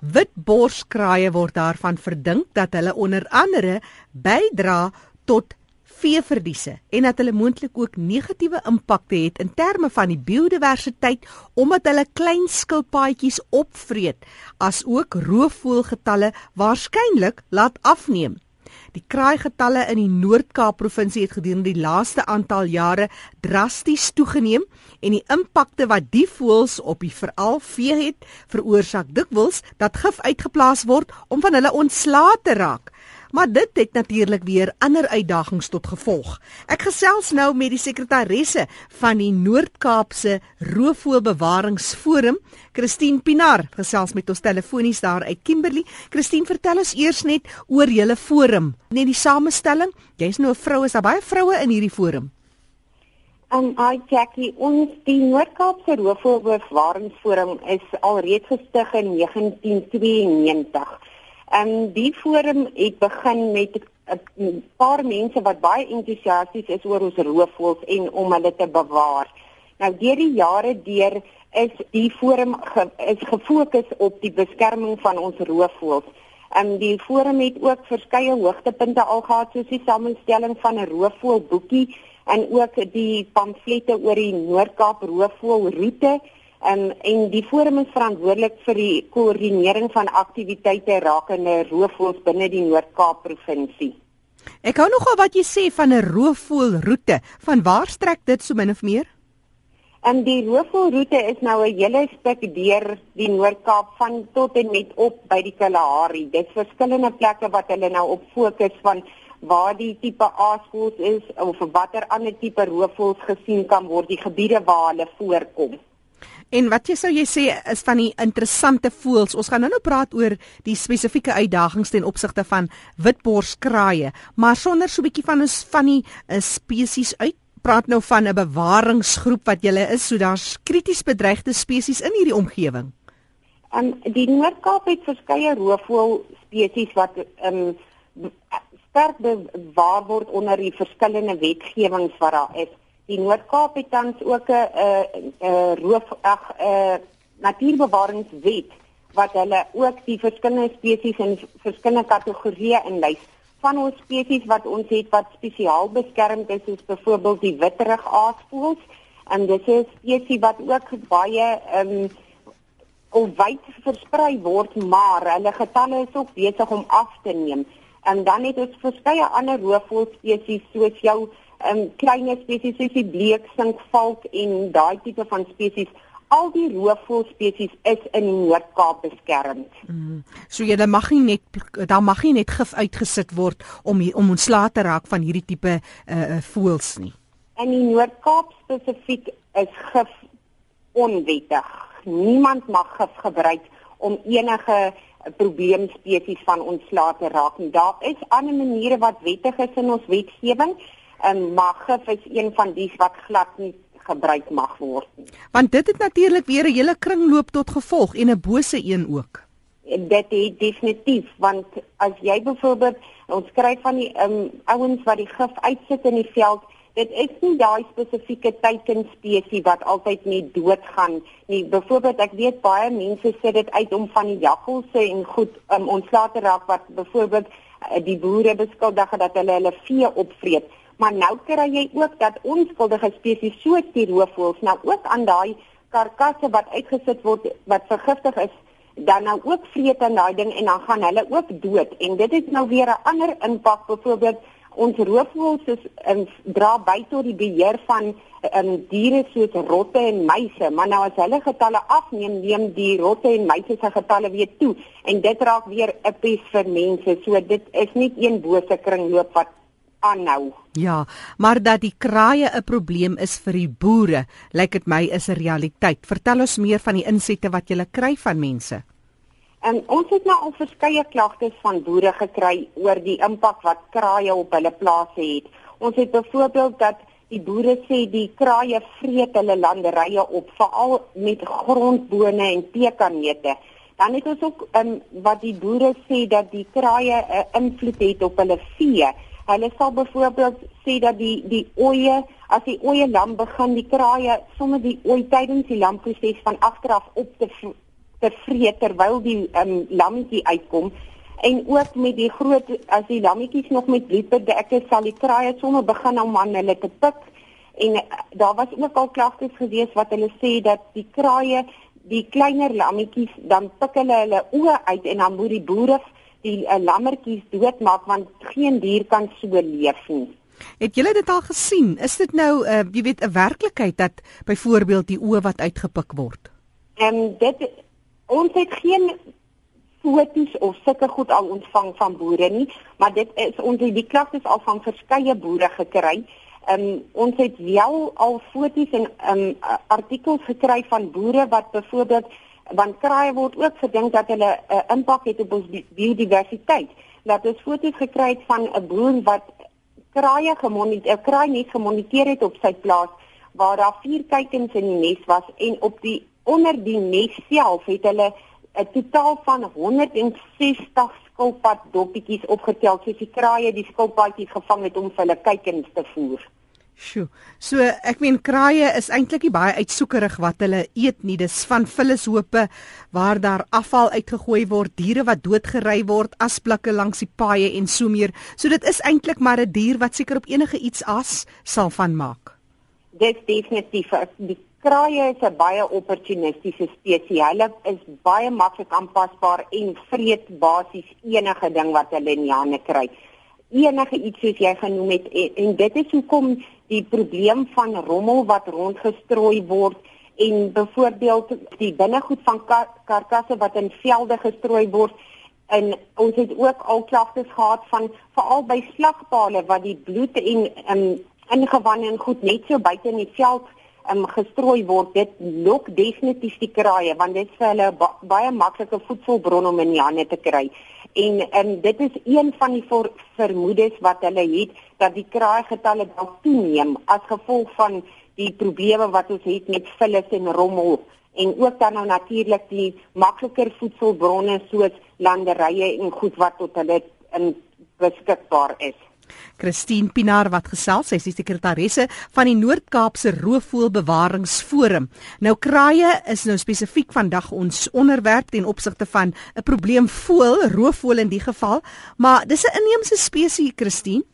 Witborskraaie word daarvan verdink dat hulle onder andere bydra tot veeverliese en dat hulle moontlik ook negatiewe impakte het in terme van die biodiversiteit omdat hulle klein skilpaadjies opvreet as ook roofvoëlgetalle waarskynlik laat afneem. Die kraaigetalle in die Noord-Kaap provinsie het gedurende die laaste aantal jare drasties toegeneem en die impakte wat die voëls op die veral vee het, veroorsaak dikwels dat gif uitgeplaas word om van hulle ontslae te raak. Maar dit het natuurlik weer ander uitdagings tot gevolg. Ek gesels nou met die sekretaresse van die Noord-Kaapse Roofvoëlbewaringsforum, Christine Pinar, gesels met ons telefonies daar uit Kimberley. Christine, vertel ons eers net oor julle forum, net die samestelling. Jy's nou 'n vrou, is daar baie vroue in hierdie forum? Um, hi Jackie, ons die Noord-Kaapse Roofvoëlbewaringsforum is alreeds gestig in 1992. Ehm, die forum het begin met 'n paar mense wat baie entoesiasties is oor ons roofvoëls en om hulle te bewaar. Nou deur die jare deur is die forum ge, is gefokus op die beskerming van ons roofvoëls. Ehm, die forum het ook verskeie hoogtepunte al gehad soos die samestelling van 'n roofvoëlboekie en ook die pamflette oor die Noord-Kaap roofvoëlroete Um, en die forum is verantwoordelik vir die koördinering van aktiwiteite rakende roofvoëls binne die Noord-Kaap provinsie. Ek hou nogal wat jy sê van 'n roofvoëlroete. Van waar strek dit so min of meer? En die roofvoëlroete is nou 'n hele stuk deur die Noord-Kaap van tot en met op by die Kalahari. Dit is verskillende plekke wat hulle nou op fokus van waar die tipe aasvoëls is of watter ander tipe roofvoëls gesien kan word, die gebiede waar hulle voorkom. En wat jy sou jy sê is van die interessante voëls. Ons gaan nou-nou praat oor die spesifieke uitdagings ten opsigte van witborskraaie, maar sonder so 'n bietjie van ons van die uh, spesies uit praat nou van 'n bewaringsgroep wat julle is, so daar's krities bedreigde spesies in hierdie omgewing. En die Noord-Kaap het verskeie roofvoël spesies wat ehm um, sterk bewaar word onder die verskillende wetgewings wat daar is. Die Noord-Kaap het tans ook 'n 'n 'n roof ag 'n natuurbewaringswet wat hulle ook die verskillende spesies in verskillende kategorieë inlys. Van ons spesies wat ons het wat spesiaal beskermd is, is byvoorbeeld die witterig aasvoëls en dit is 'n spesies wat ook baie ehm um, wyd versprei word, maar hulle getalle is ook besig om af te neem. En dan het ons verskeie ander roofvoëlspesies soos jou um, klein spesies soos die bleeksinkvalk en daai tipe van spesies al die roofvoëlspesies is in die Noord-Kaap beskermd. Mm. So jy mag nie net daar mag nie net gif uitgesit word om hier, om ontslae te raak van hierdie tipe uh voëls nie. In die Noord-Kaap spesifiek is gif onwettig. Niemand mag gif gebruik om enige probleemspesies van ontslae te raak nie. Daar is ander maniere wat wettig is in ons wetgewing en maggif is een van die wat glad nie gebruik mag word nie. Want dit het natuurlik weer 'n hele kringloop tot gevolg en 'n bose een ook. Dit is definitief want as jy byvoorbeeld ons skryf van die um, ouens wat die gif uitsit in die veld Dit is nie daai spesifieke teikenspesie wat altyd net doodgaan nie. Byvoorbeeld ek weet baie mense sê dit uit om van die jakkalse en goed um, ontslae te raak wat byvoorbeeld uh, die boere beskuldig dat hulle hulle vee opvreet maar nou kry jy ook dat onskuldige spesies soos die roofvoëls nou ook aan daai karkasse wat uitgesit word wat vergiftig is dan nou ook vreet aan daai ding en dan gaan hulle ook dood. En dit het nou weer 'n ander impak. Byvoorbeeld ons roofvoëls is in dra by tot die beheer van in diere soos rotte en muise. Maar nou as hulle getalle afneem neem die rotte en muise se getalle weer toe. En dit raak weer 'n pes vir mense. So dit is nie een bose kringloop wat aanhou. Ja, maar dat die kraaie 'n probleem is vir die boere, lyk dit my is 'n realiteit. Vertel ons meer van die insette wat jy kry van mense. En ons het nou al verskeie klagtes van boere gekry oor die impak wat kraaie op hulle plase het. Ons het byvoorbeeld dat die boere sê die kraaie vreet hulle landerye op, veral met grondbone en pekanneute. Dan het ons ook um, wat die boere sê dat die kraaie 'n uh, invloed het op hulle vee. Hulle sal byvoorbeeld sê dat die die oeye, as die oeye lam begin die kraaie sommer die ooi tydens die lamproses van agteraf op te te vreet terwyl die um, lammetjie uitkom. En ook met die groot as die lammetjies nog met bloed bedek is sal die kraaie sommer begin om aan hulle te pik. En uh, daar was ook al klagtes gewees wat hulle sê dat die kraaie die kleiner lammetjies dan pik hulle hulle oë uit en dan moet die boere die uh, lammetjies doodmaak want geen dier kan so leef nie. Het julle dit al gesien? Is dit nou uh, jy weet 'n werklikheid dat byvoorbeeld die oë wat uitgepik word? Ehm um, dit ons het geen foto's of sulke goed al ontvang van boere nie, maar dit is ons het die klagtes al van verskeie boere gekry. Ehm um, ons het wel al foto's en ehm um, artikels gekry van boere wat byvoorbeeld want kraaie word ook gedink dat hulle 'n uh, impak het op ons biodiversiteit. Laat ons foto's gekry het van 'n boer wat kraaie gemoniteer, kraai net gemoniteer het op sy plaas waar daar vier kuikens in die nes was en op die onder die nes self het hulle 'n totaal van 160 skilpad doppietjies opgetel soos die kraaie die skilpadjies gevang het om vir hulle kuikens te voer. Sjoe. So ek meen kraaie is eintlik nie baie uitsoekerig wat hulle eet nie. Dis van vullishope waar daar afval uitgegooi word, diere wat doodgery word, asblikke langs die paaie en so meer. So dit is eintlik maar 'n dier wat seker op enige iets as sal van maak. Dit definitief. Die kraaie is 'n baie opportunistiese spesies. Hulle is baie maklik aanpasbaar en vreet basies enige ding wat hulle in die hande kry enige iets soos jy genoem het en, en dit is hoekom die probleem van rommel wat rondgestrooi word en byvoorbeeld die binnegoed van kar karkasse wat in velde gestrooi word en ons het ook al klagtes gehad van veral by slagpale wat die bloed en um, ingewande en goed net so buite in die veld um, gestrooi word dit lok definitief die kraaie want dit is vir hulle ba baie maklike voedselbron om in die hande te kry en um, dit is een van die vermoedes wat hulle het dat die kraaigetalle dalk toeneem as gevolg van die probleme wat ons het met vullis en rommel en ook dan nou natuurlik die makliker voedselbronne soos landerye en goed wat tot hulle in beskikbaar is. Christine Pinaar wat gesels, sy is die sekretaresse van die Noord-Kaapse Roofvoëlbewaringsforum. Nou kraaie is nou spesifiek vandag ons onderwerp ten opsigte van 'n probleem voël, roofvoël in die geval, maar dis 'n inheemse spesies, Christine.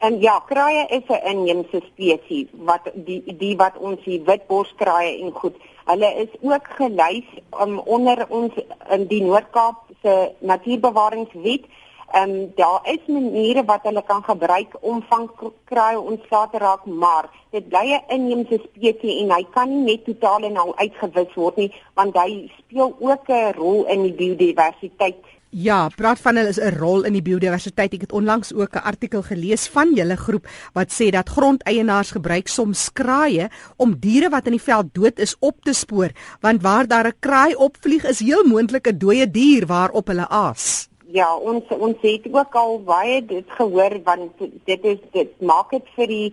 En ja, kraaie is 'n inheemse spesies wat die die wat ons die witborskraaie en goed. Hulle is ook gelys um, onder ons in die Noord-Kaap se natuurbewaringswet Ehm um, daar is maniere wat hulle kan gebruik om van kraaie ontslae te raak, maar dit bly 'n inheemse spesies en hy kan nie net totaal en al uitgewis word nie, want hy speel ook 'n rol in die biodiversiteit. Ja, praat van hulle is 'n rol in die biodiversiteit. Ek het onlangs ook 'n artikel gelees van julle groep wat sê dat grondeienaars gebruik soms kraaie om diere wat in die veld dood is op te spoor, want waar daar 'n kraai opvlieg is heel moontlik 'n dooie dier waarop hulle aas. Ja, ons ons het ook al baie dit gehoor want dit is dit maak dit vir die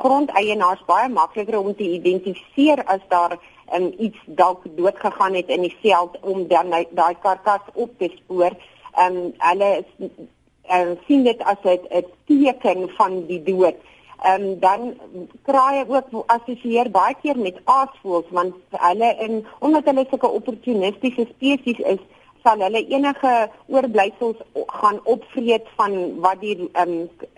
grondeienaars baie makliker om te identifiseer as daar um, iets dalk dood gegaan het in die veld om dan daai karkas op te spoor. Ehm um, hulle is uh, sien dit as 'n teken van die dood. Ehm um, dan kraai ook assosieer baie keer met aasvoëls want hulle in omdat hulle sulke opportunistiese spesies is sal hulle enige oorblysels gaan opvreet van wat die ehm um,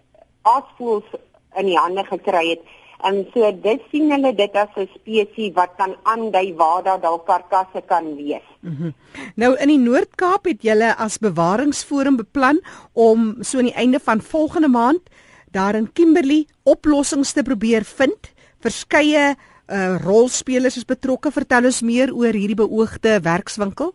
aasvoëls in die hande gekry het. En so dit sien hulle dit as 'n spesies wat kan aandui waar daar dalk karkasse kan wees. Mm -hmm. Nou in die Noord-Kaap het julle as bewaringsforum beplan om so aan die einde van volgende maand daar in Kimberley oplossings te probeer vind. Verskeie uh, rolspelers is betrokke. Vertel ons meer oor hierdie beoogde werkswinkel.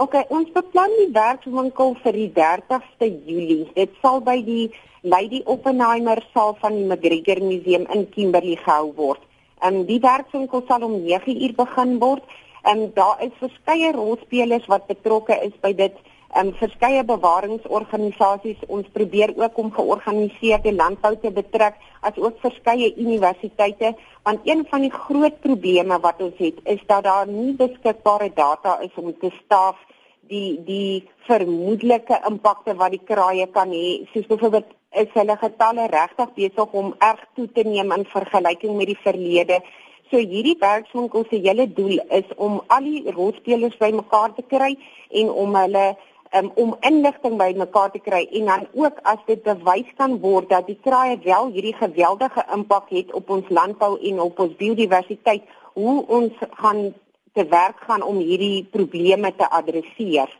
OK, ons beplan die werkswinkel vir die 30ste Julie. Dit sal by die Lady Oppenheimer saal van die McGregor Museum in Kimberley gehou word. En die werkswinkel sal om 9uur begin word. En daar is verskeie rolspelers wat betrokke is by dit um, verskeie bewaringsorganisasies ons probeer ook om georganiseerde landbou te betrek as ook verskeie universiteite want een van die groot probleme wat ons het is dat daar nie beskikbare data is om te staaf die die vermoedelike impakte wat die kraaie kan hê soos byvoorbeeld is hulle getalle regtig besig om erg toe te neem in vergelyking met die verlede? So hierdie werkswinkel se hele doel is om al die rolspelers bymekaar te kry en om hulle um, om inligting bymekaar te kry en dan ook as dit bewys kan word dat die kraaie wel hierdie geweldige impak het op ons landbou en op ons biodiversiteit, hoe ons gaan te werk gaan om hierdie probleme te adresseer.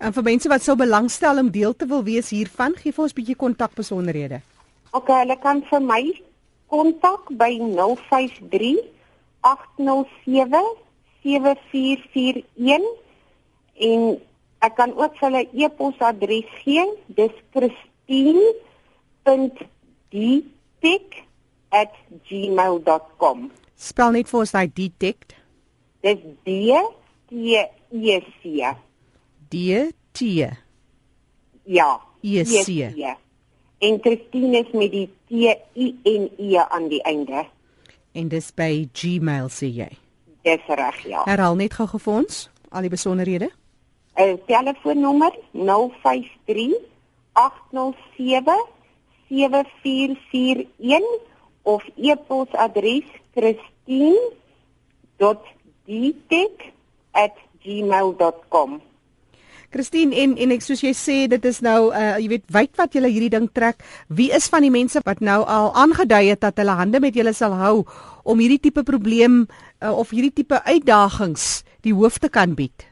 En vir mense wat sou belangstel om deel te wil wees hiervan, gee vir ons 'n bietjie kontakbesonderhede. OK, hulle kan vir my kontak by 053 807 7441 en ek kan ook vir hulle e-posadres gee. Dis christine.detect@gmail.com. Spel net vir ons daai detect. Dis D T E C. D T. E. Ja. E C. En Christine is met die T I N E aan die einde. En dis by Gmail sê jy. Dis reg, ja. Herhaal net gou vir ons al die besonderhede. 'n Telefoonnommer 053 807 7441 of e-posadres christine.detech@gmail.com. Christine en en ek soos jy sê dit is nou uh jy weet wyd wat julle hierdie ding trek. Wie is van die mense wat nou al aangedui het dat hulle hande met julle sal hou om hierdie tipe probleem uh, of hierdie tipe uitdagings die hoof te kan bied?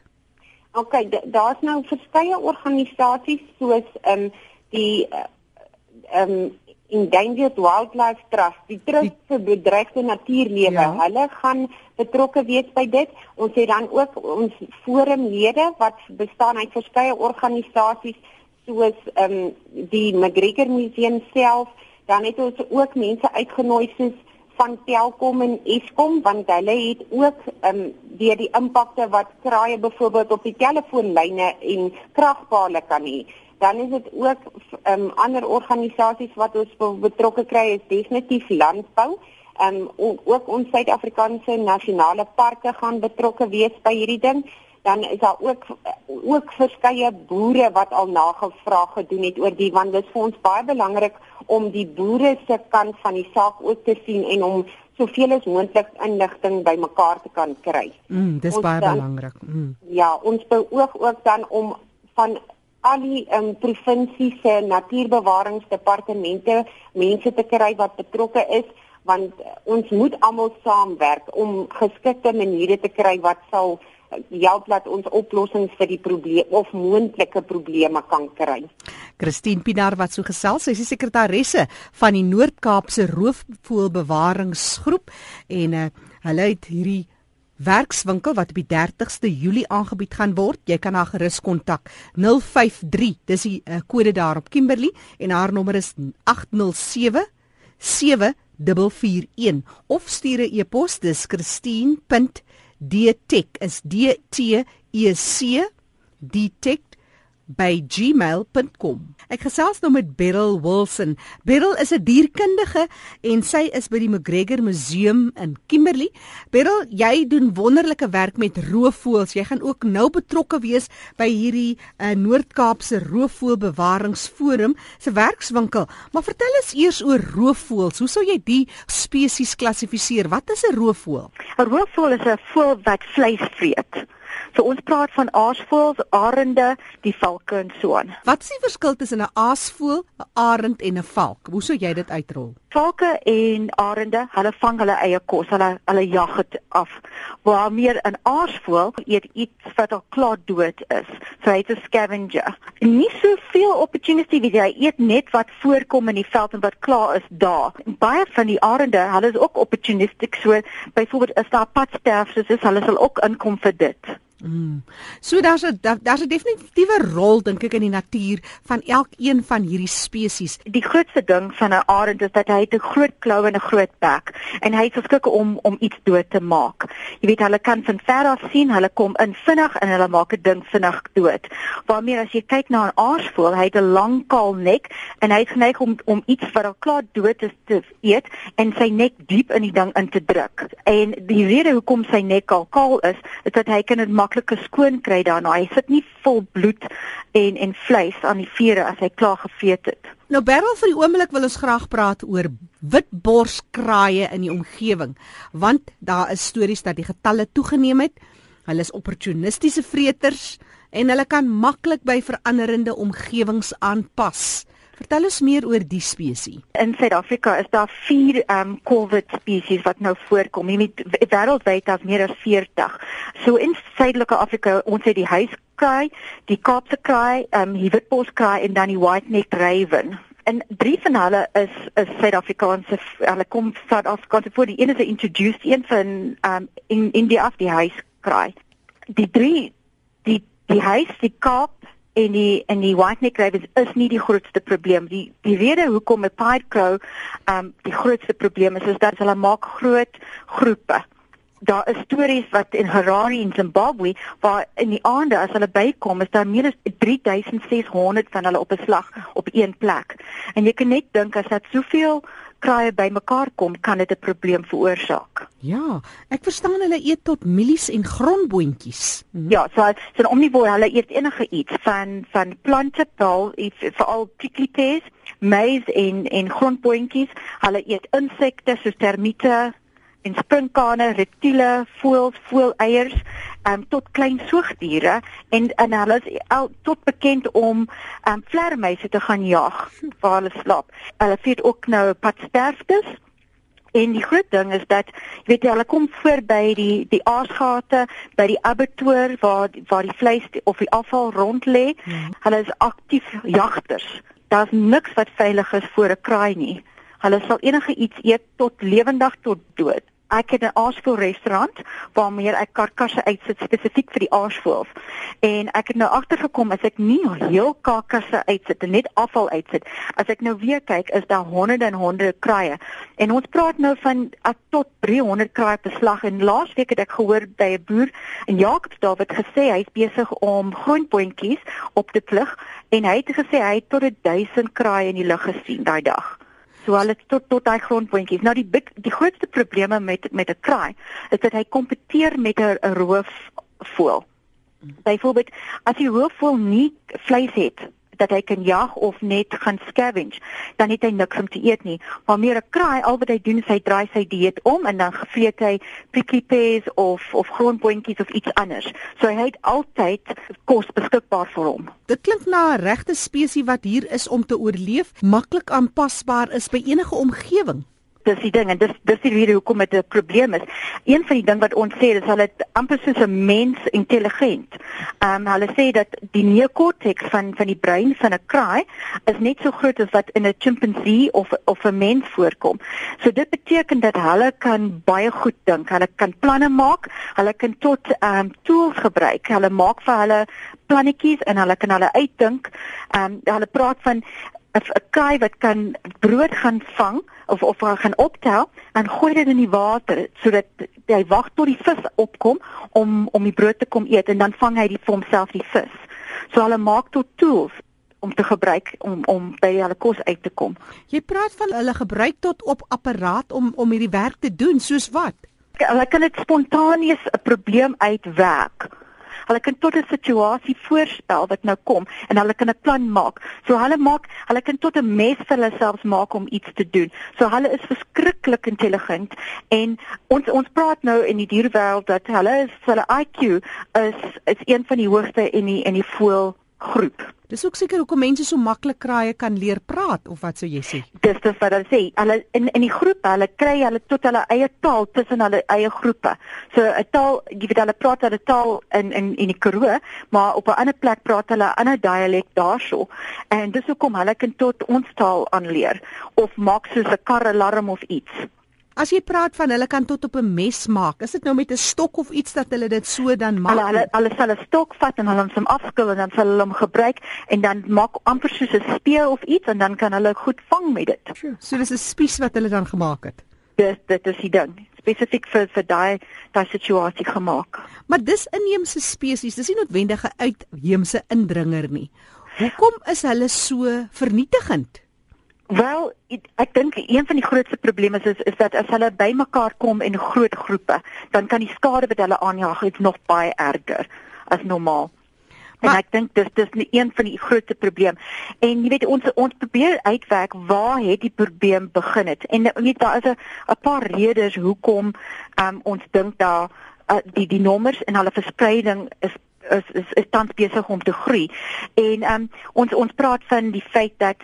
OK, daar's nou verskeie organisasies soos ehm um, die ehm um, Endangered Wildlife Trust, die trust vir bedreigde natuurlewe. Ja. Hulle gaan betrokke wees by dit. Ons het dan ook ons forumlede wat bestaan uit verskeie organisasies soos ehm um, die McGregor Museum self. Dan het ons ook mense uitgenooi soos van Telkom en Eskom want hulle het ook ehm um, deur die impakte wat kraaie byvoorbeeld op die telefoonlyne en kragpale kan hê dan is dit ook um, ander organisasies wat ons betrokke kry is definitief landbou. Ehm um, ook ons Suid-Afrikaanse nasionale parke gaan betrokke wees by hierdie ding. Dan is daar ook ook verskeie boere wat al nagevraag gedoen het oor die want dit is vir ons baie belangrik om die boere se kant van die saak ook te sien en om soveel as moontlik inligting bymekaar te kan kry. Mm, dis ons baie dan, belangrik. Mm. Ja, ons beoog ook dan om van al die um, provinsie se natuurbewaringsdepartemente mense te kry wat betrokke is want ons moet almal saamwerk om geskikte maniere te kry wat sal help dat ons oplossings vir die probleem of moontlike probleme kan kry. Christine Pinaar wat so gesels, sy is die sekretaresse van die Noord-Kaapse Roofvoëlbewaringsgroep en uh, hulle het hierdie werkswinkel wat op die 30ste Julie aangebied gaan word. Jy kan haar gerus kontak 053. Dis die uh, kode daar op Kimberley en haar nommer is 807 7441 of stuur 'n e-pos dis christine.detech is d t e c detech by gmail.com. Ek gesels nou met Beryl Wilson. Beryl is 'n dierkundige en sy is by die McGregor Museum in Kimberley. Beryl, jy doen wonderlike werk met roofvoëls. Jy gaan ook nou betrokke wees by hierdie uh, Noord-Kaapse Roofvoëlbewaringsforum se werkswinkel. Maar vertel ons eers oor roofvoëls. Hoe sou jy die spesies klassifiseer? Wat is 'n roofvoël? 'n Roofvoël is 'n voël wat vleis vreet. So ons praat van aasvoëls, arende, die valke en so aan. Wat is die verskil tussen 'n aasvoël, 'n arend en 'n valk? Hoe sou jy dit uitrol? Valke en arende, hulle vang hulle eie kos, hulle hulle jag dit af. Waar meer 'n aasvoël eet iets wat al klaar dood is. So hy's 'n scavenger. Nie soveel opportunity wie hy eet net wat voorkom in die veld en wat klaar is daar. Baie van die arende, hulle is ook opportunistic. So byvoorbeeld is daar padsterf, soos hulle sal ook inkom vir dit. Mm. So daar's 'n daar's 'n definitiewe rol dink ek in die natuur van elkeen van hierdie spesies. Die grootste ding van 'n arend is dat hy 'n groot klou en 'n groot bek en hy is geskik om om iets dood te maak. Jy weet hulle kan van ver af sien, hulle kom in vinnig en hulle maak 'n ding vinnig dood. Waarmee as jy kyk na 'n aasvoël, hy het 'n lang kaal nek en hy is geneig om om iets wat al klaar dood is te eet en sy nek diep in die ding in te druk. En die rede hoekom sy nek al kaal is, is dat hy kan dit maklike skoon kry daarna. Hy sit nie vol bloed en en vleis aan die vere as hy klaar gevreet het. Nou Beryl vir die oomblik wil ons graag praat oor witborskraaie in die omgewing want daar is stories dat die getalle toegeneem het. Hulle is opportunistiese vreters en hulle kan maklik by veranderende omgewings aanpas. Vertel ons meer oor die spesies. In Suid-Afrika is daar 4 ehm um, COVID spesies wat nou voorkom. Jy weet wêreldwyd daar's meer as 40. So in Suidelike Afrika, ons het die huiskraai, die Kaapse kraai, ehm um, die witboskraai en dan die white-necked raven. En drie van hulle is is Suid-Afrikaanse. Hulle kom van Afrikaanse voor. Die een is introduced een van ehm um, in India af die huiskraai. Die drie die die huis, die Kaap en die en die white neck ravens is nie die grootste probleem. Die die rede hoekom 'n pied crow um die grootste probleem is is dat hulle maak groot groepe. Daar is stories wat in Harare in Zimbabwe waar in die aande as hulle bykom is daar meer as 3600 van hulle op 'n slag op een plek. En jy kan net dink as dit soveel kraaie bymekaar kom, kan dit 'n probleem veroorsaak. Ja, ek verstaan hulle eet tot mielies en grondboontjies. Mhm. Ja, so so 'n omnivore, hulle eet enige iets van van plante, veral veral prickly pears, maize en en grondboontjies. Hulle eet insekte soos termiete, en sprinkane, reptiele, voëls, voëleiers, um, tot klein soogdiere en en hulle is al tot bekend om um, vlermuise te gaan jag waar hulle slaap. Hulle vreet ook nou padsterftes. En die groot ding is dat jy weet jy hulle kom voor by die die aasgate, by die abattoir waar waar die vleis of die afval rond lê. Hmm. Hulle is aktief jagters. Daar's niks wat veilig is vir 'n kraai nie. Hulle sal enige iets eet tot lewendig tot dood. Ek het 'n aasvoël restaurant waarmee ek karkasse uitsit spesifiek vir die aasvoëls. En ek het nou agtergekom as ek nie heel karkasse uitsit en net afval uitsit, as ek nou weer kyk, is daar honderde en honderde kraaie. En ons praat nou van tot 300 kraaie per slag en laasweek het ek gehoor by 'n boer in Jacobsdal wat gesê hy's besig om groenpotjies op te plug en hy het gesê hy het tot 1000 kraaie in die lug gesien daai dag. So hulle tot tot daai grondpotjies. Nou die big, die grootste probleme met met 'n kraai is dat hy kompeteer met 'n roofvoël. Byvoorbeeld as die roofvoël nie vleis het dat hy kan jag of net gaan scavenge, dan het hy niks om te eet nie. Maar meer 'n kraai, al wat hy doen is hy draai sy dieet om en dan vreet hy prickly pears of of grondboontjies of iets anders. So hy het altyd kos beskikbaar vir hom. Dit klink na 'n regte spesies wat hier is om te oorleef, maklik aanpasbaar is by enige omgewing dis die ding en dis dis die rede hoekom dit 'n probleem is. Een van die ding wat ons sê is hulle amper soos 'n mens intelligent. Ehm um, hulle sê dat die neokortex van van die brein van 'n kraai is net so groot as wat in 'n chimpansee of of 'n mens voorkom. So dit beteken dat hulle kan baie goed dink. Hulle kan planne maak. Hulle kan tot ehm um, tools gebruik. Hulle maak vir hulle plannetjies en hulle kan hulle uitdink. Ehm um, hulle praat van 'n kraai wat kan brood gaan vang of of gaan optel en gooi dit in die water sodat hy wag tot die vis opkom om om die brood te kom eet en dan vang hy die vir homself die vis. So hulle maak tot tools om te gebruik om om by hulle kos uit te kom. Jy praat van hulle gebruik tot op apparaat om om hierdie werk te doen, soos wat? Hulle kan dit spontaneus 'n probleem uitwerk. Hulle kan tot 'n situasie voorspel wat nou kom en hulle kan 'n plan maak. So hulle maak, hulle kan tot 'n mes vir hulle selfs maak om iets te doen. So hulle is verskriklik intelligent en ons ons praat nou in die dierewêreld dat hulle is hulle IQ is is een van die hoogste in die in die voël groep. Dis ook seker hoekom mense so maklik kraaie kan leer praat of wat sou jy sê? Dis dis wat hulle sê. Hulle in in die groep, hulle kry hulle tot hulle eie taal tussen hulle eie groepe. So 'n taal, jy weet hulle praat hulle taal in in in die Karoo, maar op 'n ander plek praat hulle 'n ander dialek daarso. En dis hoekom hulle kan tot ons taal aanleer of maak soos 'n karalarm of iets. As jy praat van hulle kan tot op 'n mes maak, is dit nou met 'n stok of iets dat hulle dit so dan maak? Hulle hulle, hulle sal 'n stok vat en hulle hom afskil en dan sal hulle hom gebruik en dan maak amper soos 'n speel of iets en dan kan hulle goed vang met dit. So dis 'n spies wat hulle dan gemaak het. Dis dit is die ding spesifiek vir vir daai daai situasie gemaak. Maar dis inheemse spesies, dis nie noodwendig 'n uitheemse indringer nie. Hoekom is hulle so vernietigend? Wel, ek dink een van die grootste probleme is is dat as hulle bymekaar kom in groot groepe, dan kan die skade wat hulle aanjaag nog baie erger as normaal. Maar, en ek dink dis dis een van die grootste probleme. En jy weet ons ons probeer uitwerk waar het die probleem begin het. En jy weet daar is 'n paar redes hoekom um, ons dink daar uh, die die nommers en hulle verspreiding is is is, is tans besig om te groei. En um, ons ons praat van die feit dat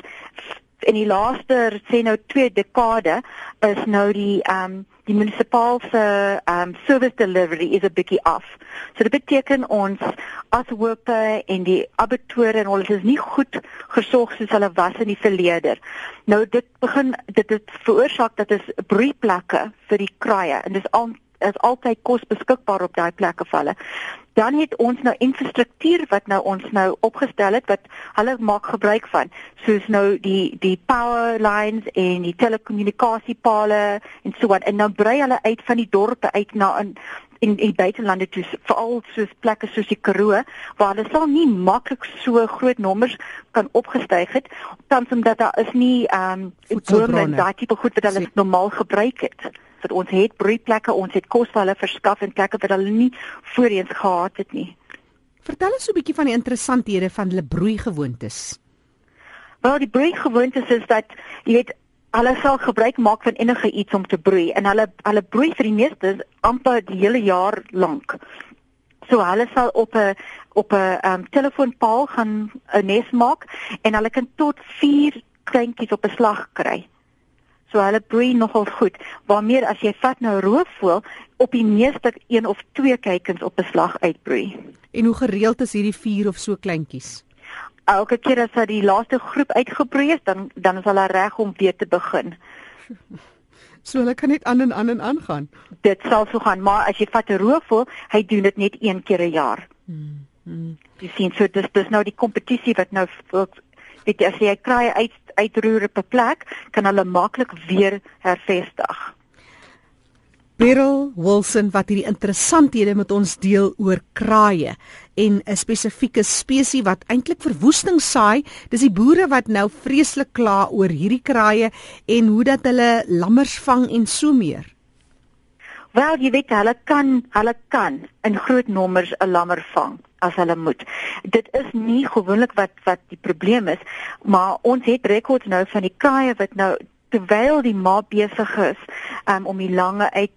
in die laaste sê nou 2 dekade is nou die ehm um, die munisipale um service delivery is 'n bietjie af. So dit beteken ons as hoope en die abattoir en alles is nie goed gesorg soos hulle was in die verlede. Nou dit begin dit het veroorsaak dat is broeiplekke vir die kraaie en dis al is altyd kos beskikbaar op daai plekke valle dan het ons nou infrastruktuur wat nou ons nou opgestel het wat hulle maak gebruik van. Soos nou die die power lines en die telekommunikasiepale en so aan en dan brei hulle uit van die dorpe uit na in in die buitelande toe veral soos plekke soos die Karoo waar hulle sal nie maklik so groot nommers kan opgestyg het tans omdat daar is nie ehm um, daai tipe goed wat hulle normaal gebruik het wat ons het broeiplekke, ons het kos vir hulle verskaf en plekke wat hulle nie voorheen gehad het nie. Vertel ons so 'n bietjie van die interessanthede van hulle broeigewoontes. Wel, die broeigewoontes is dat jy weet hulle sal gebruik maak van enige iets om te broei en hulle hulle broei vir die meeste amper die hele jaar lank. So hulle sal op 'n op 'n um, telefoonpaal gaan 'n nes maak en hulle kan tot 4 kleintjies op 'n slag kry. So hulle broei nogal goed. Waarmee as jy vat nou roofvoël op die meeste een of twee kuikens op 'n slag uitbroei. En hoe gereeld is hierdie vier of so kleintjies? Elke keer as hy die laaste groep uitgebroei is, dan dan is hulle reg om weer te begin. So hulle kan net aan en aan en aan gaan. Dit sal so gaan, maar as jy vat 'n roofvoël, hy doen dit net een keer 'n jaar. Hmm. Hmm. Jy sien so dis dis nou die kompetisie wat nou weet jy as jy kraai uit uitroer op 'n plek, kan hulle maklik weer hervestig. Beryl Wilson wat hierdie interessanthede met ons deel oor kraaie en 'n spesifieke spesies wat eintlik verwoesting saai. Dis die boere wat nou vreeslik kla oor hierdie kraaie en hoe dat hulle lammers vang en so meer. Wel, jy weet hulle kan hulle kan in groot nommers 'n lammer vang as hulle moet. Dit is nie gewoonlik wat wat die probleem is, maar ons het rekords nou van die kraaie wat nou terwyl die ma besig is um, om die lange uit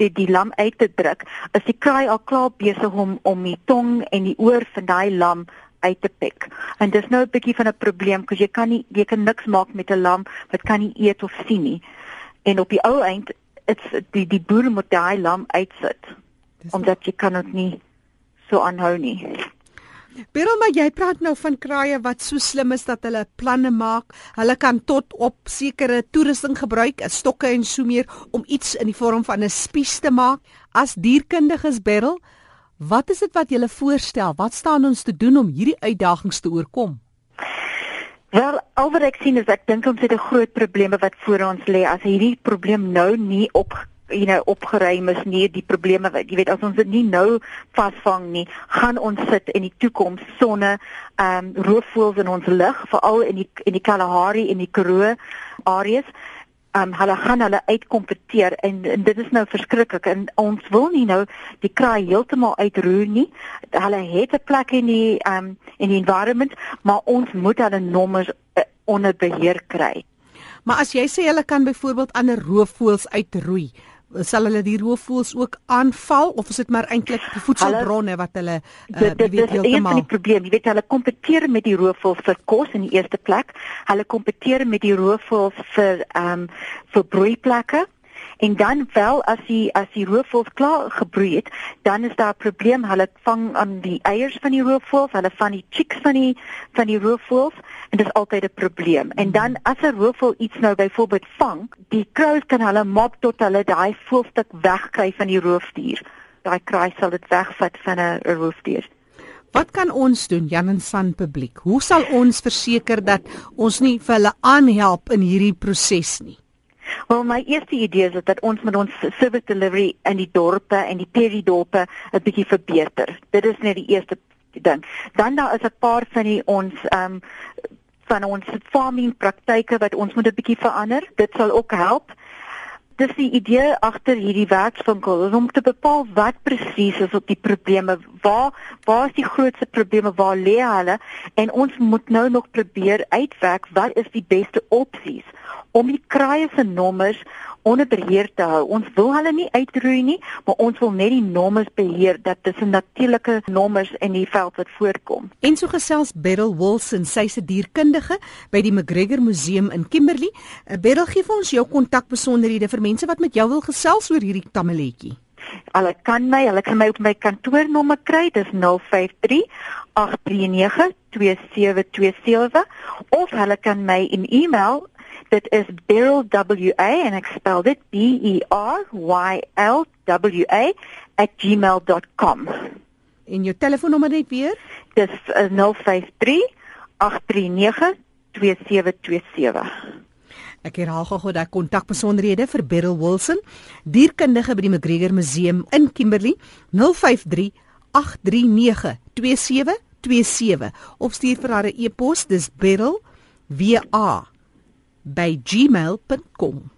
die die lam uit te druk, is die kraai al klaar besig om om die tong en die oor van daai lam uit te pik. En dis nou 'n bietjie van 'n probleem, want jy kan nie jy kan niks maak met 'n lam wat kan nie eet of sien nie. En op die ou eind dit's die die boere moet daai lam uitsit omdat jy kan dit nie so aanhou nie. Beryl, maar jy praat nou van kraaie wat so slim is dat hulle planne maak. Hulle kan tot op sekere toerusting gebruik, stokke en so meer om iets in die vorm van 'n spies te maak. As dierkundiges Beryl, wat is dit wat jy voorstel? Wat staan ons te doen om hierdie uitdagings te oorkom? Wel, al wat ek sien is ek dink ons het 'n groot probleem wat voor ons lê as hierdie probleem nou nie op you know opgeruim is nie die probleme wat jy weet as ons dit nie nou vasvang nie gaan ons sit in die toekoms sonne ehm um, roofvoëls in ons lug veral in die in die Kalahari en die Karoo areas um, hulle gaan hulle uitkompeteer en, en dit is nou verskriklik en ons wil nie nou die kraai heeltemal uitroer nie. Hulle het 'n plek in die um in die environment, maar ons moet hulle nommers uh, onder beheer kry. Maar as jy sê hulle kan byvoorbeeld ander roofvoëls uitroei, sal hulle die roofvoëls ook aanval of is dit maar eintlik die voedselbronne wat hulle uh, dit, dit, weet heeltemal die probleem jy weet hulle kompeteer met die roofvoëls vir kos in die eerste plek. Hulle kompeteer met die roofvoëls vir ehm um, vir broeiplekke En dan wel as die as die roofvoëls klaar gebroei het, dan is daar 'n probleem. Hulle vang aan die eiers van die roofvoëls, hulle van die chicks van die van die roofvoëls en dit is altyd 'n probleem. En dan as 'n roofvoël iets nou byvoorbeeld vang, die crows kan hulle mop tot hulle daai voelstuk wegkry van die roofdier. Daai kraai sal dit wegvat van 'n roofdier. Wat kan ons doen, Jan en San publiek? Hoe sal ons verseker dat ons nie vir hulle aanhelp in hierdie proses nie? Wel my eerste idee is dat ons met ons service delivery in die dorpe en die peridorpe 'n bietjie verbeter. Dit is net die eerste ding. Dan daar is 'n paar van die ons ehm um, van ons farming praktyke wat ons moet 'n bietjie verander. Dit sal ook help. Dis die idee agter hierdie werkswinkel om te bepaal wat presies is op die probleme. Waar waar is die grootste probleme? Waar lê hulle? En ons moet nou nog probeer uitwerk wat is die beste opsies om die kraaie se nommers onder beheer te hou. Ons wil hulle nie uitroei nie, maar ons wil net die nommers beheer dat dit 'n natuurlike nommers in die veld wat voorkom. En so gesels Beryl Wilson, sy's 'n dierkundige by die McGregor Museum in Kimberley. Eh, Beryl, gee vir ons jou kontakbesonderhede vir mense wat met jou wil gesels oor hierdie tammeletjie. Hulle kan my, hulle kan my op my kantoornommer kry, dis 053 839 2727 of hulle kan my in e-mail Dit is Beryl W A en ek spel dit B E R Y L W A @gmail.com. En jou telefoonnommer net weer? Dis 053 839 2727. Ek herhaal gou daai kontakbesonderhede vir Beryl Wilson, dierkundige by die McGregor Museum in Kimberley, 053 839 2727 of stuur vir haar 'n e-pos, dis Beryl W A by gmail.com